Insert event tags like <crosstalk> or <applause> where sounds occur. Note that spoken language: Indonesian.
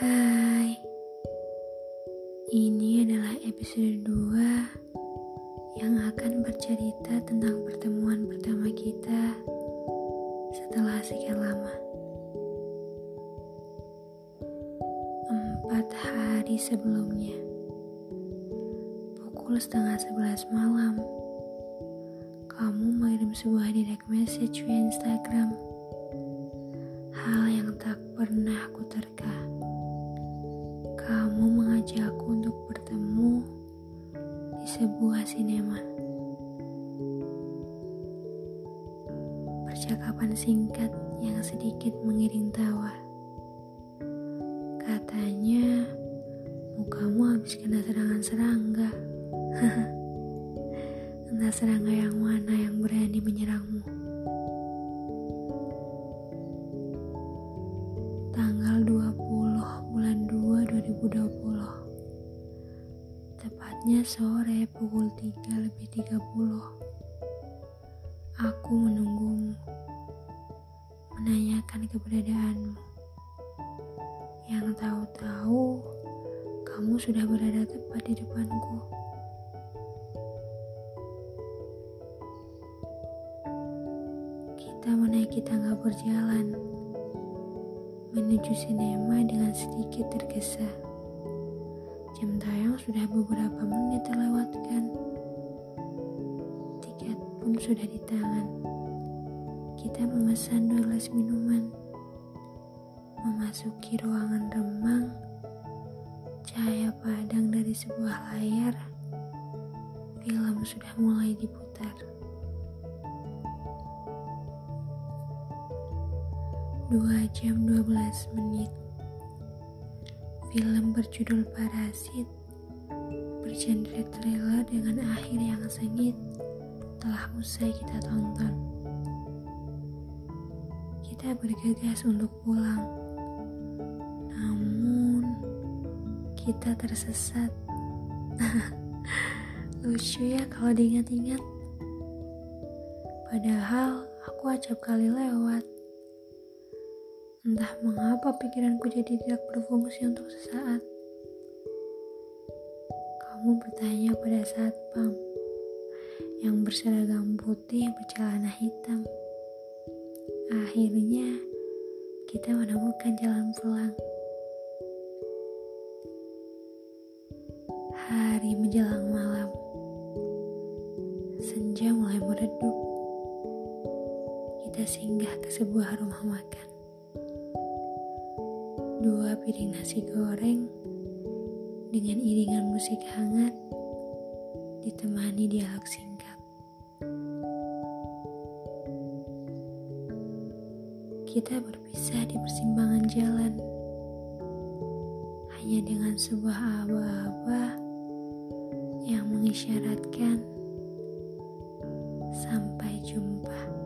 Hai. Ini adalah episode 2 Yang akan bercerita tentang pertemuan pertama kita Setelah sekian lama. Empat hari sebelumnya Pukul setengah sebelas malam Kamu mengirim sebuah direct message via Instagram. Hal yang tak pernah aku terka. Kamu mengajakku untuk bertemu di sebuah sinema. Percakapan singkat yang sedikit mengiring tawa. Katanya, mukamu habis kena serangan serangga. <laughs> Entah serangga yang mana yang berani menyerangmu. 2020 tepatnya sore pukul 3 lebih 30 aku menunggumu menanyakan keberadaanmu. Yang tahu-tahu kamu sudah berada tepat di depanku. Kita menaiki tangga berjalan menuju sinema dengan sedikit tergesa. Jam tayang sudah beberapa menit terlewatkan. Tiket pun sudah di tangan. Kita memesan dua gelas minuman. Memasuki ruangan remang, cahaya padang dari sebuah layar, film sudah mulai diputar. 2 jam 12 menit. Film berjudul Parasit bergenre thriller dengan akhir yang sengit telah usai kita tonton. Kita bergegas untuk pulang. Namun kita tersesat. <laughs> Lucu ya kalau diingat-ingat. Padahal aku acap kali lewat. Entah mengapa pikiranku jadi tidak berfungsi untuk sesaat. Kamu bertanya pada saat pam yang berseragam putih bercelana hitam. Akhirnya kita menemukan jalan pulang. Hari menjelang malam. Senja mulai meredup. Kita singgah ke sebuah rumah makan dua piring nasi goreng dengan iringan musik hangat ditemani dialog singkat. Kita berpisah di persimpangan jalan hanya dengan sebuah aba-aba yang mengisyaratkan sampai jumpa.